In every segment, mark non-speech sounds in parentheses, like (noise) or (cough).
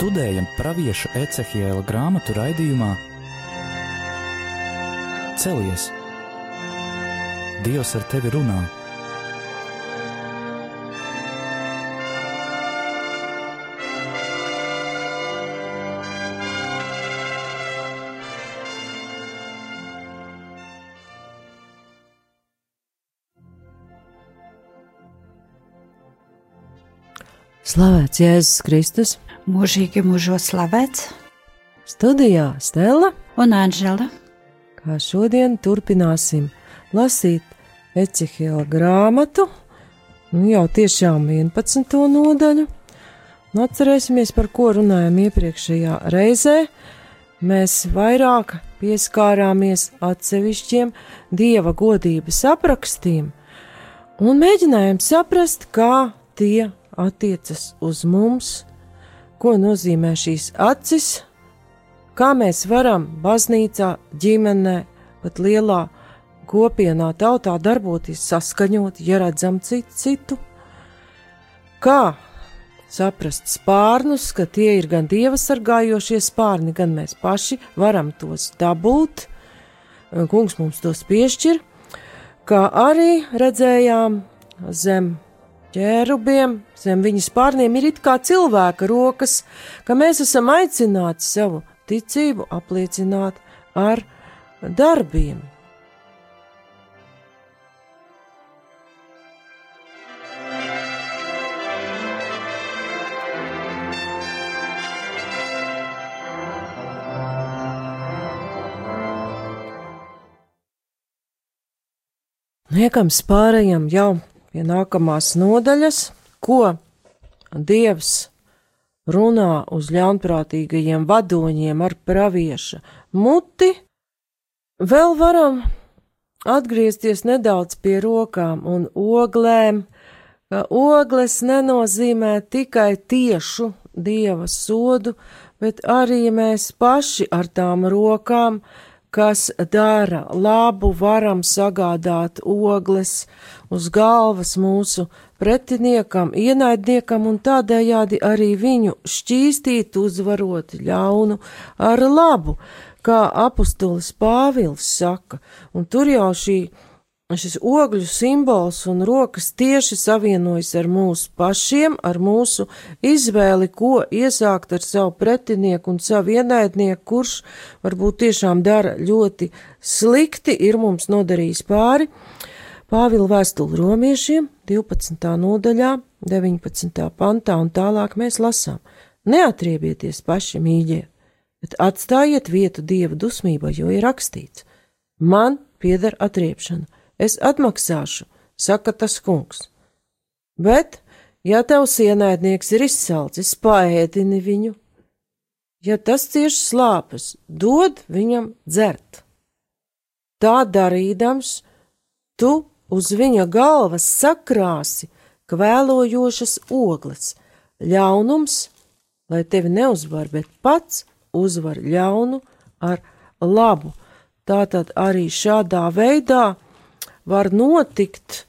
Studējam pravieša Ecehiela grāmatu raidījumā Celies! Dievs ar tevi runā! Slavēts Jēzus Kristus! Mūžīgi mūžos slavēts Studijā Stela, un Anžela. kā šodien turpināsim lasīt Ecehila grāmatu, nu jau tiešām 11. nodaļu. Nu, atcerēsimies, par ko runājām iepriekšējā reizē. Mēs vairāk pieskārāmies atsevišķiem dieva godības aprakstiem un mēģinājām saprast, kā tie attiecas uz mums, ko nozīmē šīs acis, kā mēs varam baznīcā, ģimenē, pat lielā kopienā, tautā darboties saskaņot, ja redzam citu citu. Kā saprast spārnus, ka tie ir gan dieva sargājošie spārni, gan mēs paši varam tos dabūt, kungs mums tos piešķir, kā arī redzējām zem ķērubiem, zem viņas spārniem ir it kā cilvēka rokas, ka mēs esam aicināti savu ticību apliecināt ar darbiem. Niekam spārējam jau pie nākamās nodaļas, ko Dievs runā uz ļaunprātīgajiem vadoņiem ar pravieša muti, vēl varam atgriezties nedaudz pie rokām un oglēm, ka ogles nenozīmē tikai tiešu dieva sodu, bet arī mēs paši ar tām rokām, kas dara labu, varam sagādāt ogles uz galvas mūsu pretiniekam, ienaidniekam un tādējādi arī viņu šķīstīt, uzvarot ļaunu ar labu, kā apustulis Pāvils saka, un tur jau šī šis ogļu simbols un rokas tieši savienojas ar mūsu pašiem, ar mūsu izvēli, ko iesākt ar savu pretinieku un savu ienaidnieku, kurš varbūt tiešām dara ļoti slikti, ir mums nodarījis pāri. Pāvila vēstuli romiešiem 12. nodaļā, 19. pantā un tālāk mēs lasām: Neatriebieties paši mīļie, bet atstājiet vietu dieva dusmībai, jo ir rakstīts: Man pieder atriepšana es atmaksāšu, saka tas kungs. Bet, ja tavs ienaidnieks ir izsalcis, paēdini viņu, ja tas cieš slāpes, dod viņam dzert. Tā darīdams, tu uz viņa galvas sakrāsi kvēlojošas ogles, ļaunums, lai tevi neuzvar, bet pats uzvar ļaunu ar labu. Tātad arī šādā veidā var notikt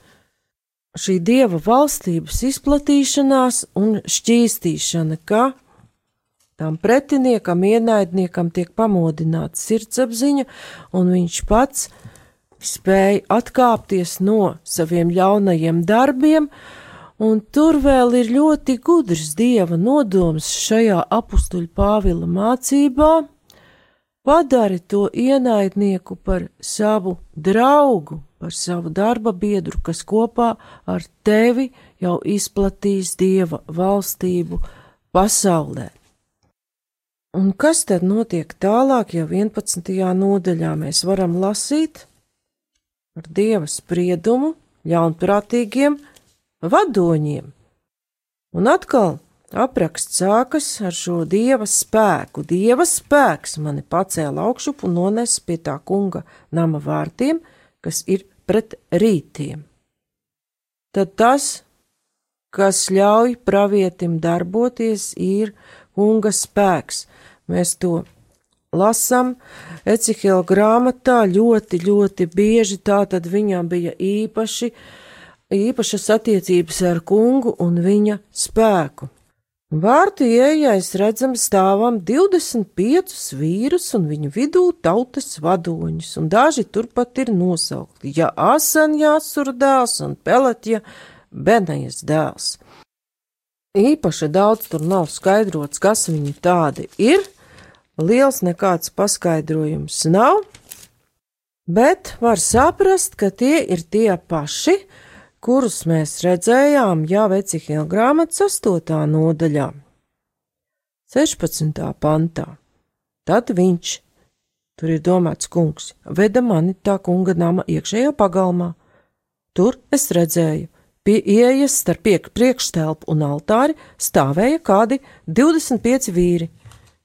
šī dieva valstības izplatīšanās un šķīstīšana, ka tam pretiniekam, ienaidniekam tiek pamodināta sirdsapziņa, un viņš pats spēja atkāpties no saviem ļaunajiem darbiem, un tur vēl ir ļoti gudrs dieva nodoms šajā apustuļu Pāvila mācībā. Padari to ienaidnieku par savu draugu, par savu darba biedru, kas kopā ar tevi jau izplatīs dieva valstību pasaulē. Un kas tad notiek tālāk, ja 11. nodaļā mēs varam lasīt par dieva spriedumu ļaunprātīgiem vadoņiem? Un atkal apraksts sākas ar šo dieva spēku. Dieva spēks mani pacēla augšup un nones pie tā kunga nama vārtiem, kas ir pret rītiem. Tad tas, kas ļauj pravietim darboties, ir kunga spēks. Mēs to lasām Ecihela grāmatā ļoti, ļoti bieži, tā tad viņam bija īpaši, īpašas attiecības ar kungu un viņa spēku. Vārtu ieejais redzam stāvam 25 vīrus un viņu vidū tautas vadoņus, un daži turpat ir nosaukti, ja Asanjāsur dēls un Peletja Benejas dēls. Īpaši daudz tur nav skaidrots, kas viņi tādi ir, liels nekāds paskaidrojums nav, bet var saprast, ka tie ir tie paši, kurus mēs redzējām jau Ecihila grāmatas 8. nodaļā, 16. pantā. Tad viņš, tur ir domāts kungs, veda mani tā kunga nama iekšējā pagalmā. Tur es redzēju, pie ieejas starp priekšstelpu un altāri stāvēja kādi 25 vīri.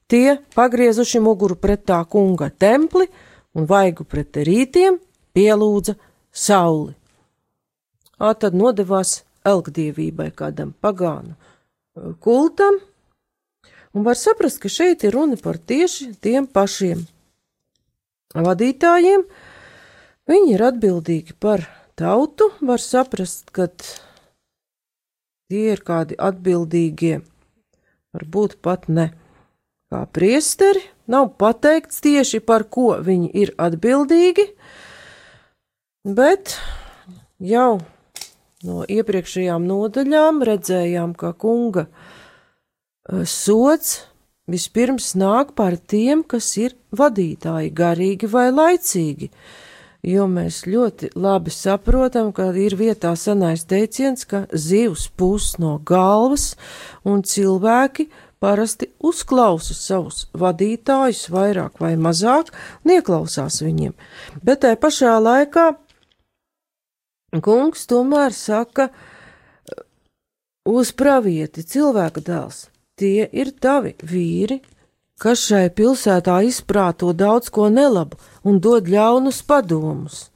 Tie, pagriezuši muguru pret tā kunga templi un vaigu pret rītiem, pielūdza sauli ā, tad nodevās elgdievībai kādam pagānu kultam, un var saprast, ka šeit ir runa par tieši tiem pašiem vadītājiem. Viņi ir atbildīgi par tautu, var saprast, ka tie ir kādi atbildīgie, varbūt pat ne kā priesteri, nav pateikts tieši par ko viņi ir atbildīgi, bet jau no iepriekšējām nodaļām redzējām, ka kunga eh, sots vispirms nāk par tiem, kas ir vadītāji, garīgi vai laicīgi, jo mēs ļoti labi saprotam, ka ir vietā sanais teiciens, ka zivs pūs no galvas un cilvēki parasti uzklausa savus vadītājus vairāk vai mazāk, neklausās viņiem, bet tai pašā laikā Kungs tomēr saka uz pravieti cilvēka dēls. Tie ir tavi vīri, kas šai pilsētā izprāto daudz ko nelabu un dod ļaunus padomus.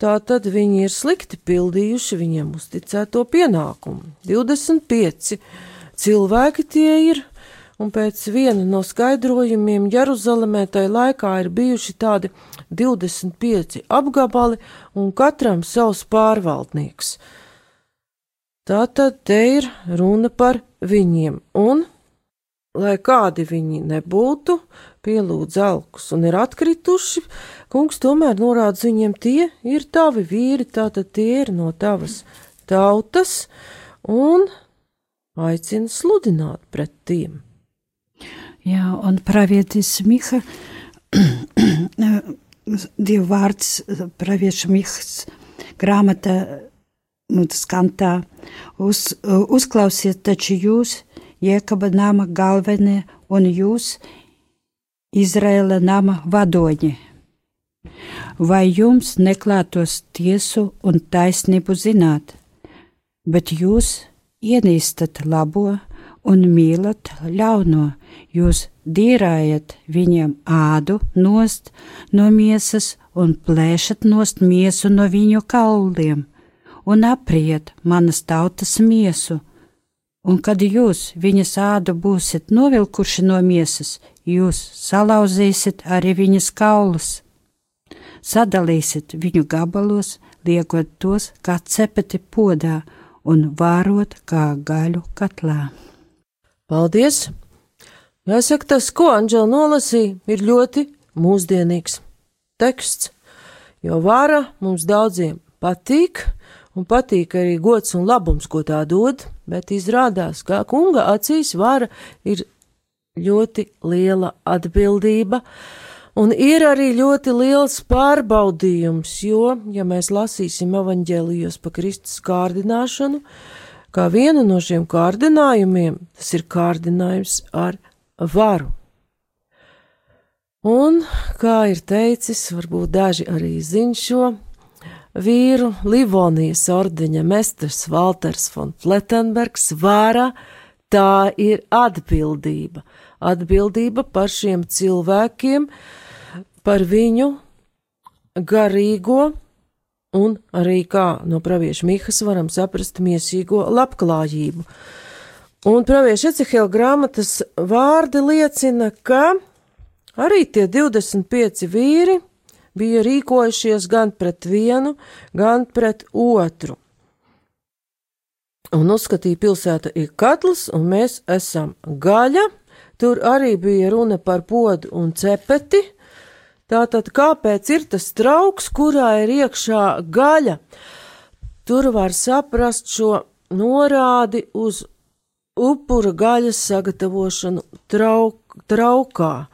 Tā tad viņi ir slikti pildījuši viņiem uzticēto pienākumu. 25 cilvēki tie ir, un pēc viena no skaidrojumiem Jeruzalemē tai laikā ir bijuši tādi 25 apgabali un katram savs pārvaldnieks. Tātad te ir runa par viņiem, un, lai kādi viņi nebūtu, pielūdz alkus un ir atkrituši, kungs tomēr norāda viņiem, tie ir tavi vīri, tātad tie ir no tavas tautas, un aicina sludināt pret tiem. Jā, un pravietis Miha (clears throat) Dievu vārds pravieša Mihas grāmata nu, skantā. Uz, uzklausiet taču jūs, Jēkaba nama galvenie un jūs, Izraēla nama vadoņi. Vai jums neklātos tiesu un taisnību zināt, bet jūs ienīstat labo un mīlat ļauno, jūs dīrājat viņiem ādu nost no miesas un plēšat nost miesu no viņu kauliem un apriet manas tautas miesu, un kad jūs viņas ādu būsiet novilkuši no miesas, jūs salauzīsiet arī viņas kaulus. Sadalīsiet viņu gabalos, liekot tos kā cepeti podā un vārot kā gaļu katlā. Paldies! Jāsaka, tas, ko Anģela nolasīja, ir ļoti mūsdienīgs teksts, jo vara mums daudziem patīk, un patīk arī gods un labums, ko tā dod, bet izrādās, ka kunga acīs vara ir ļoti liela atbildība, un ir arī ļoti liels pārbaudījums, jo, ja mēs lasīsim evaņģēlijos pa Kristus kārdināšanu, kā vienu no šiem kārdinājumiem, tas ir kārdinājums ar varu. Un, kā ir teicis, varbūt daži arī zin šo vīru, Livonijas ordeņa mestars Walters von Flettenbergs vāra, tā ir atbildība. Atbildība par šiem cilvēkiem, par viņu garīgo un arī kā no pravieša Mihas varam saprast miesīgo labklājību. Un pravieša Ecehela grāmatas vārdi liecina, ka arī tie 25 vīri bija rīkojušies gan pret vienu, gan pret otru. un uzskatīja pilsēta ir katls, un mēs esam gaļa. Tur arī bija runa par podu un cepeti. Tātad, kāpēc ir tas trauks, kurā ir iekšā gaļa? Tur var saprast šo norādi uz upura gaļas sagatavošanu trauk, traukā.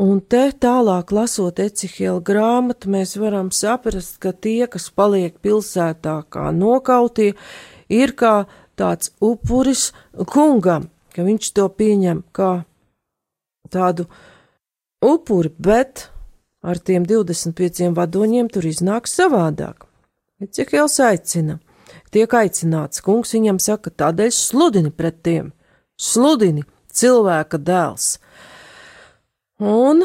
Un te tālāk lasot Ecihiela grāmatu, mēs varam saprast, ka tie, kas paliek pilsētā kā nokautie, ir kā tāds upuris kungam, ka viņš to pieņem kā tādu upuri, bet ar tiem 25 vadoņiem tur iznāk savādāk. Ecihiels aicina, tiek aicināts, kungs viņam saka, tādēļ sludini pret tiem, sludini cilvēka dēls. Un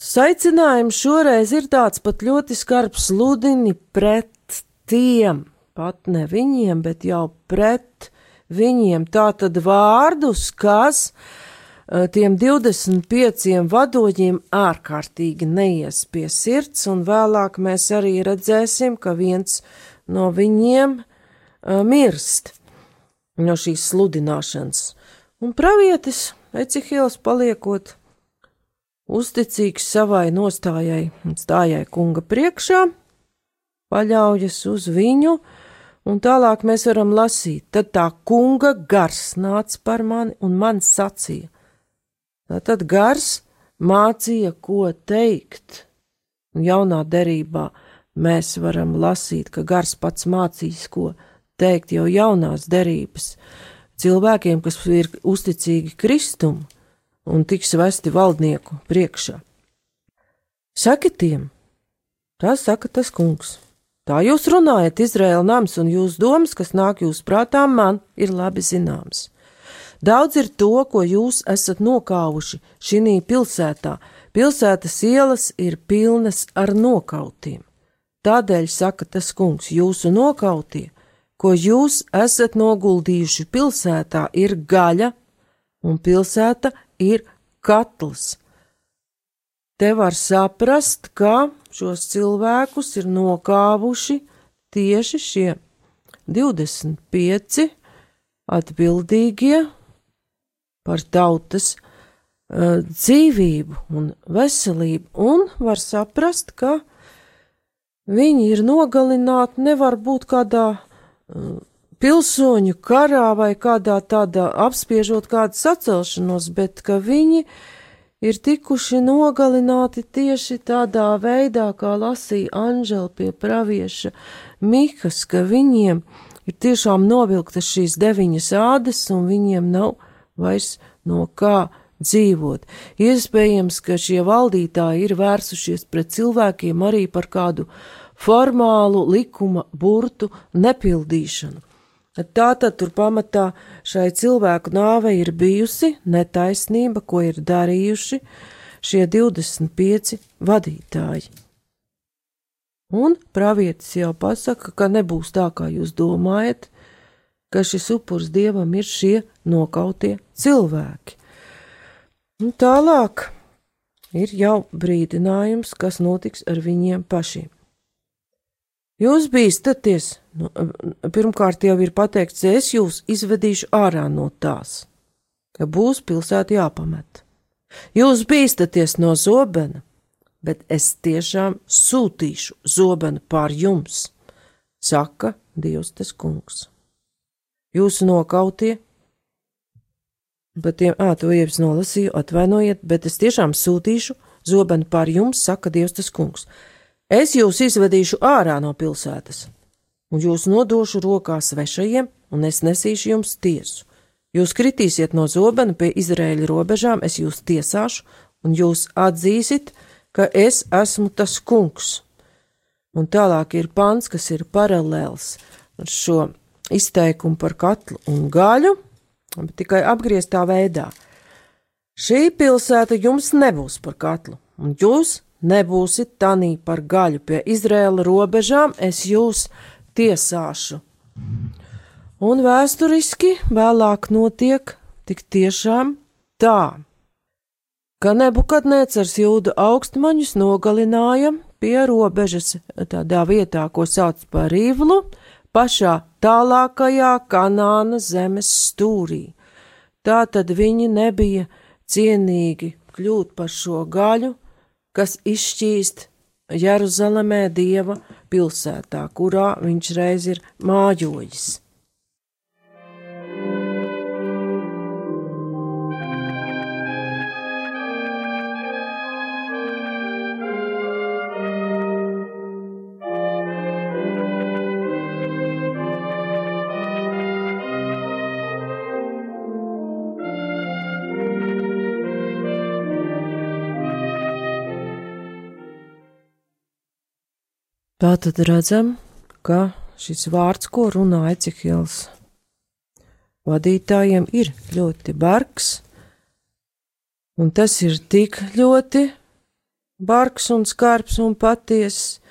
saicinājums šoreiz ir tāds pat ļoti skarbs sludini pret tiem, pat ne viņiem, bet jau pret viņiem. Tātad vārdus, kas eh, tiem 25 vadoņiem ārkārtīgi neies pie sirds, un vēlāk mēs arī redzēsim, ka viens no viņiem uh, mirst no šīs sludināšanas. Un pravietis Ecihils paliekot uzticīgs savai nostājai un stājai kunga priekšā, paļaujas uz viņu, un tālāk mēs varam lasīt, tad tā kunga gars nāca par mani un man sacīja. Tad gars mācīja, ko teikt. Jaunā derībā mēs varam lasīt, ka gars pats mācīs, ko teikt jau jaunās derības cilvēkiem, kas ir uzticīgi Kristum un tiks vesti valdnieku priekšā. Saki tiem, tā saka tas kungs. Tā jūs runājat, Izraēla nams, un jūs domas, kas nāk jūs prātā, man ir labi zināms. Daudz ir to, ko jūs esat nokāvuši šī pilsētā. Pilsētas ielas ir pilnas ar nokautiem. Tādēļ saka tas kungs, jūsu nokautie, ko jūs esat noguldījuši pilsētā, ir gaļa, un pilsēta ir katls. Te var saprast, ka šos cilvēkus ir nokāvuši tieši šie 25 atbildīgie par tautas uh, dzīvību un veselību, un var saprast, ka viņi ir nogalināti, nevar būt kādā uh, pilsoņu karā vai kādā tādā apspiežot kādu sacelšanos, bet ka viņi ir tikuši nogalināti tieši tādā veidā, kā lasīja Anžela pie pravieša Mikas, ka viņiem ir tiešām novilktas šīs deviņas ādas un viņiem nav vairs no kā dzīvot. Iespējams, ka šie valdītāji ir vērsušies pret cilvēkiem arī par kādu formālu likuma burtu nepildīšanu. Tātad tur pamatā šai cilvēku nāvei ir bijusi netaisnība, ko ir darījuši šie 25 vadītāji. Un pravietis jau pasaka, ka nebūs tā, kā jūs domājat, ka šis upurs dievam ir šie nokautie cilvēki. Un tālāk ir jau brīdinājums, kas notiks ar viņiem pašiem. Jūs bīstaties, nu, pirmkārt jau ir pateikts, es jūs izvedīšu ārā no tās, ka būs pilsēta jāpamet. Jūs bīstaties no zobena, bet es tiešām sūtīšu zobenu pār jums, saka Dievs tas kungs. Jūsu nokautie, bet tiem, ā, to jau es nolasīju, atvainojiet, bet es tiešām sūtīšu zobenu pār jums, saka Dievs tas kungs. Es jūs izvedīšu ārā no pilsētas, un jūs nodošu rokās svešajiem, un es nesīšu jums tiesu. Jūs kritīsiet no zobena pie Izraēļa robežām, es jūs tiesāšu, un jūs atzīsiet, ka es esmu tas kungs. Un tālāk ir pants, kas ir paralēls ar šo izteikumu par katlu un gaļu, bet tikai apgrieztā veidā. Šī pilsēta jums nebūs par katlu, un jūs nebūsit tanī par gaļu pie Izrēla robežām, es jūs tiesāšu. Un vēsturiski vēlāk notiek tik tiešām tā, ka Nebukadnēcars jūda augstmaņus nogalināja pie robežas tādā vietā, ko sauc par Rīvlu, pašā tālākajā Kanāna zemes stūrī. Tā tad viņi nebija cienīgi kļūt par šo gaļu, kas izšķīst Jeruzalemē dieva pilsētā, kurā viņš reiz ir mājojis. Tā tad redzam, ka šis vārds, ko runā Ecihils vadītājiem, ir ļoti bargs, un tas ir tik ļoti bargs un skarbs un patiess,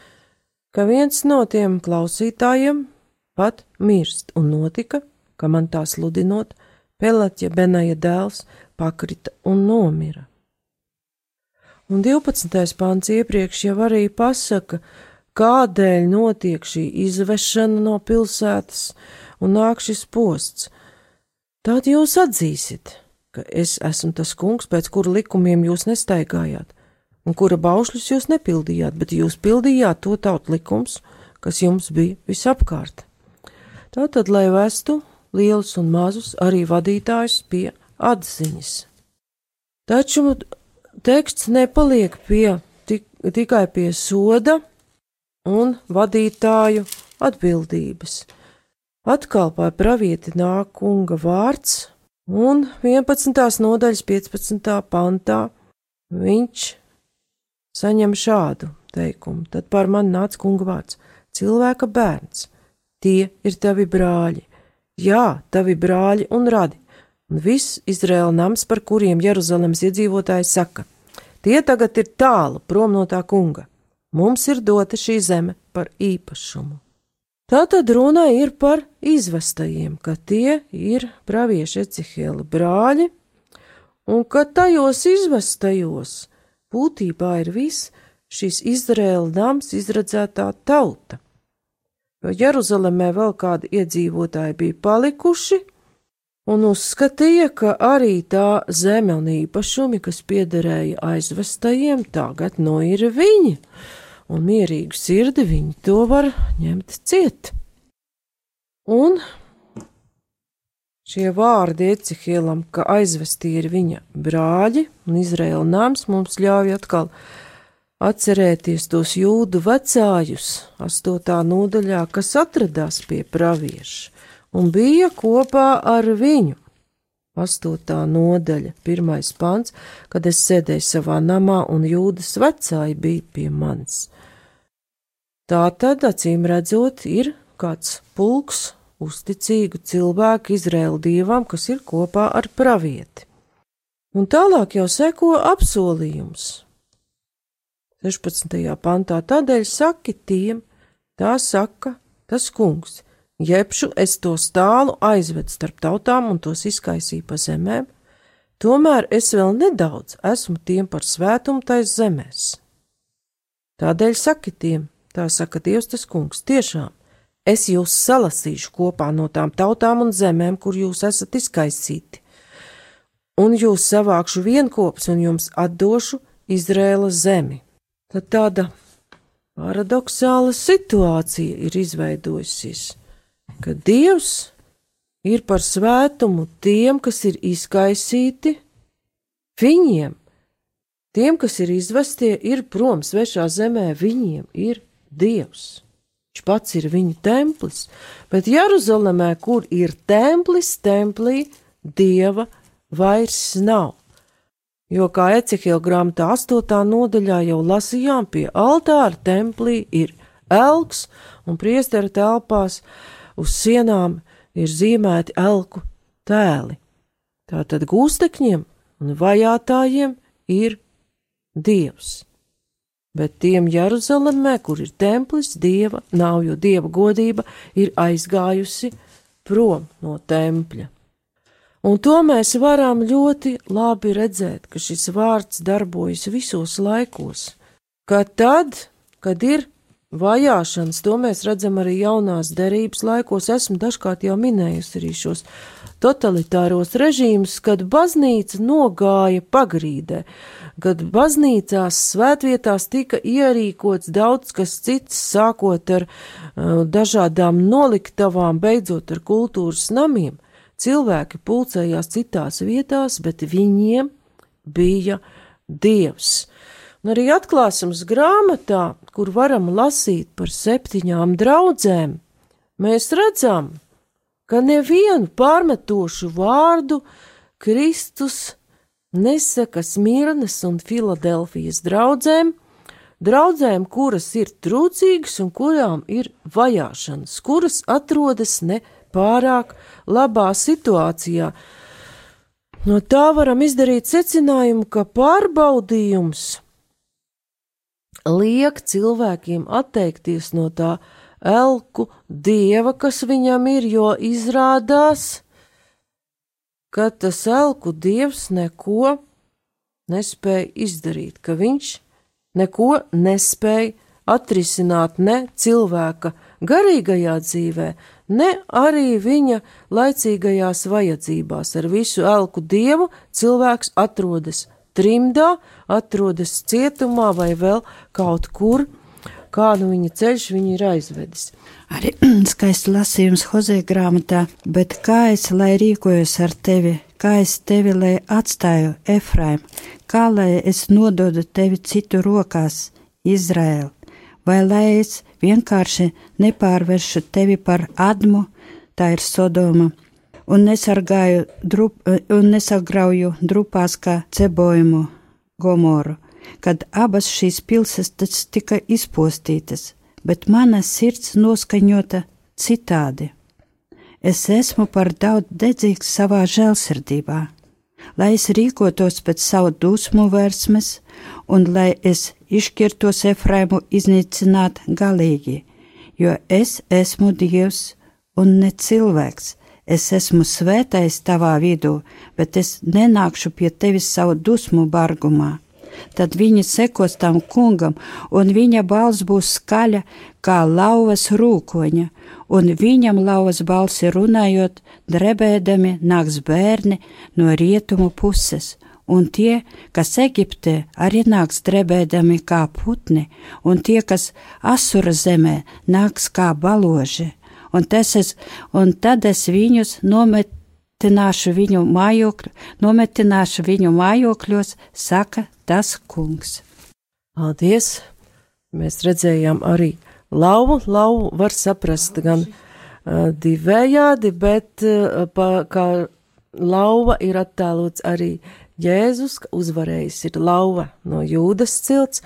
ka viens no tiem klausītājiem pat mirst, un notika, ka man tā sludinot, Pelatja Benaja dēls pakrita un nomira. Un 12. pāns iepriekš jau arī pasaka, ka kādēļ notiek šī izvešana no pilsētas un nāk šis posts. Tad jūs atzīsiet, ka es esmu tas kungs, pēc kura likumiem jūs nestaigājāt, un kura baušļus jūs nepildījāt, bet jūs pildījāt to tautu likums, kas jums bija visapkārt. Tātad, lai vestu lielus un mazus arī vadītājus pie atziņas. Taču teksts nepaliek pie, tik, tikai pie soda, un vadītāju atbildības. Atkal pār pravieti nāk kunga vārds, un 11. nodaļas 15. pantā viņš saņem šādu teikumu. Tad par mani nāca kunga vārds - cilvēka bērns. Tie ir tavi brāļi, jā, tavi brāļi un radi, un viss Izraēla nams, par kuriem Jeruzalemes iedzīvotāji saka, tie tagad ir tālu prom no tā kunga Mums ir dota šī zeme par īpašumu. Tā tad runa ir par izvestajiem, ka tie ir pravieši Ecihēla brāļi, un ka tajos izvestajos būtībā ir viss šis Izraēla nams izredzētā tauta. Jo Jeruzalemē vēl kādi iedzīvotāji bija palikuši, un uzskatīja, ka arī tā zeme un īpašumi, kas piederēja aizvestajiem, tagad no ir viņa un mierīgu sirdi viņi to var ņemt ciet. Un šie vārdi Ecihielam, ka aizvesti ir viņa brāļi un Izraēla nams, mums ļauj atkal atcerēties tos jūdu vecājus, astotā nodaļā, kas atradās pie pravieša un bija kopā ar viņu. Astotā nodaļa, pirmais pants, kad es sēdēju savā namā un jūdas vecāji bija pie manis. Tā tad, acīm redzot, ir kāds pulks uzticīgu cilvēku Izraēla dievam, kas ir kopā ar pravieti. Un tālāk jau seko apsolījums. 16. pantā tādēļ saki tiem, tā saka tas kungs, jebšu es to stālu aizved starp tautām un tos izkaisīju pa zemēm, tomēr es vēl nedaudz esmu tiem par svētumu tais zemēs. Tādēļ saki tiem, Tā saka Dievs tas kungs, tiešām, es jūs salasīšu kopā no tām tautām un zemēm, kur jūs esat izkaisīti, un jūs savākšu vienkops un jums atdošu Izrēlas zemi. Tad tāda paradoxāla situācija ir izveidojusies, ka Dievs ir par svētumu tiem, kas ir izkaisīti, viņiem, tiem, kas ir izvestie, ir prom svešā zemē, viņiem ir Dievs. Viņš pats ir viņa templis, bet Jeruzalemē, kur ir templis, templī Dieva vairs nav. Jo, kā Ecehila grāmatā 8. nodaļā jau lasījām, pie altāra templī ir elks, un priestera telpās uz sienām ir zīmēti elku tēli. Tātad gūstekņiem un vajātājiem ir Dievs bet tiem Jeruzalemē, kur ir templis, dieva nav, jo dieva godība ir aizgājusi prom no tempļa. Un to mēs varam ļoti labi redzēt, ka šis vārds darbojas visos laikos, ka tad, kad ir vajāšanas, to mēs redzam arī jaunās derības laikos. Esmu dažkārt jau minējusi arī šos totalitāros režīmus, kad baznīca nogāja pagrīdē, kad baznīcās svētvietās tika ierīkots daudz kas cits, sākot ar uh, dažādām noliktavām, beidzot ar kultūras namiem. Cilvēki pulcējās citās vietās, bet viņiem bija dievs. Un arī atklāsums grāmatā, kur varam lasīt par septiņām draudzēm, mēs redzam, ka nevienu pārmetošu vārdu Kristus nesaka Smirnas un Filadelfijas draudzēm, draudzēm, kuras ir trūcīgas un kurām ir vajāšanas, kuras atrodas ne pārāk labā situācijā. No tā varam izdarīt secinājumu, ka pārbaudījums liek cilvēkiem atteikties no tā, elku dieva, kas viņam ir, jo izrādās, ka tas elku dievs neko nespēja izdarīt, ka viņš neko nespēja atrisināt ne cilvēka garīgajā dzīvē, ne arī viņa laicīgajās vajadzībās. Ar visu elku dievu cilvēks atrodas trimdā, atrodas cietumā vai vēl kaut kur, kādu viņa ceļš viņu ir aizvedis. Arī (clears throat) skaisti lasījums Hozē grāmatā, bet kā es lai rīkojos ar tevi, kā es tevi lai atstāju Efraim, kā lai es nododu tevi citu rokās, Izraēl, vai lai es vienkārši nepārveršu tevi par admu, tā ir Sodoma, un drup, un nesagrauju drupās kā cebojumu Gomoru kad abas šīs pilsētas tika izpostītas, bet mana sirds noskaņota citādi. Es esmu par daudz dedzīgs savā žēlsirdībā, lai es rīkotos pēc savu dusmu versmes un lai es izšķirtos Efraimu iznīcināt galīgi, jo es esmu Dievs un ne cilvēks. Es esmu svētais tavā vidū, bet es nenākšu pie tevis savu dusmu bargumā. Tad viņi sekos tam kungam, un viņa balss būs skaļa kā lauvas rūkoņa, un viņam lauvas balsi runājot, drebēdami nāks bērni no rietumu puses, un tie, kas Eģiptē arī nāks drebēdami kā putni, un tie, kas Asura zemē nāks kā baloži, un, es, un tad es viņus nomet nometināšu viņu mājokļu, nometināšu viņu mājokļos, saka tas kungs. Paldies! Mēs redzējām arī lauvu. Lauvu var saprast gan uh, divējādi, bet uh, pa, kā lauva ir attēlots arī Jēzus, ka uzvarējis ir lauva no jūdas cilts,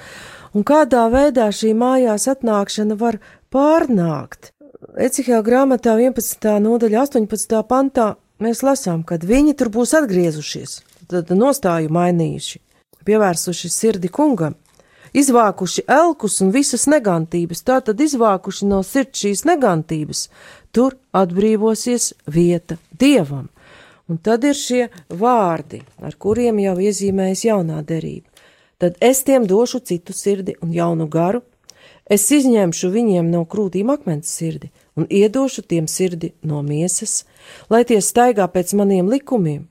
un kādā veidā šī mājās atnākšana var pārnākt. Ecihā grāmatā 11. nodaļa 18. pantā mēs lasām, kad viņi tur būs atgriezušies, tad nostāju mainījuši, pievērsuši sirdi kungam, izvākuši elkus un visas negantības, tātad izvākuši no sirds šīs negantības, tur atbrīvosies vieta dievam. Un tad ir šie vārdi, ar kuriem jau iezīmējas jaunā derība. Tad es tiem došu citu sirdi un jaunu garu, es izņemšu viņiem no krūtīm akmens sirdi un iedošu tiem sirdi no miesas, lai tie staigā pēc maniem likumiem,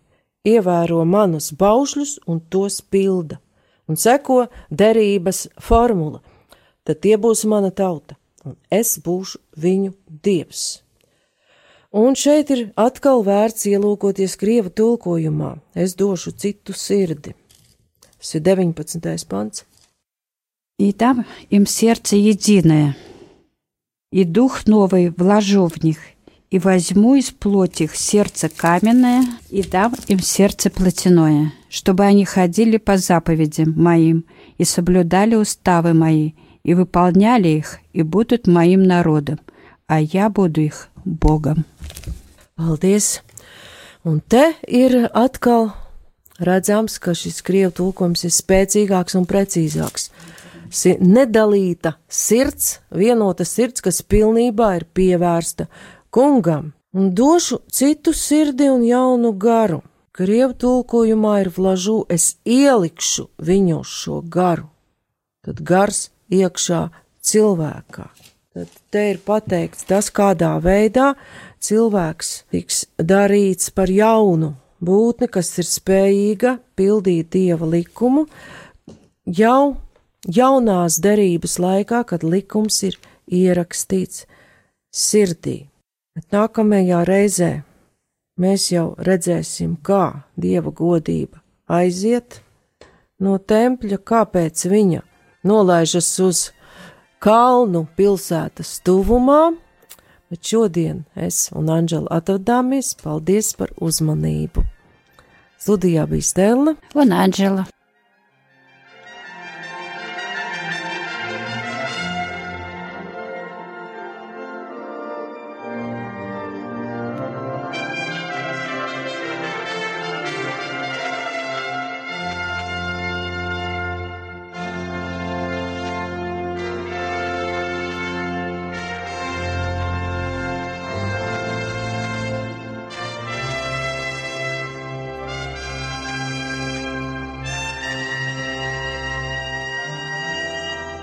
ievēro manus baušļus un tos pilda, un seko derības formula, tad tie būs mana tauta, un es būšu viņu dievs. Un šeit ir atkal vērts ielūkoties Krieva tulkojumā, es došu citu sirdi. Tas ir 19. pants. И там им сердце единое, и дух новый вложу в них, и возьму из плоти их сердце каменное, и дам им сердце плотяное, чтобы они ходили по заповедям моим, и соблюдали уставы мои, и выполняли их, и будут моим народом, а я буду их Богом. Paldies! Un te ir atkal redzams, ka šis krievu tulkojums ir spēcīgāks un precīzāks nedalīta sirds, vienota sirds, kas pilnībā ir pievērsta kungam, un došu citu sirdi un jaunu garu. Krievu tulkojumā ir vlažu, es ielikšu viņu šo garu, tad gars iekšā cilvēkā. Tad te ir pateikts tas, kādā veidā cilvēks tiks darīts par jaunu būtni, kas ir spējīga pildīt dieva likumu jau jaunās derības laikā, kad likums ir ierakstīts sirdī. Bet nākamajā reizē mēs jau redzēsim, kā dieva godība aiziet no tempļa, kāpēc viņa nolaižas uz kalnu pilsētas tuvumā, bet šodien es un Anģela atvadāmies. Paldies par uzmanību! Studijā bija Stela un Anģela.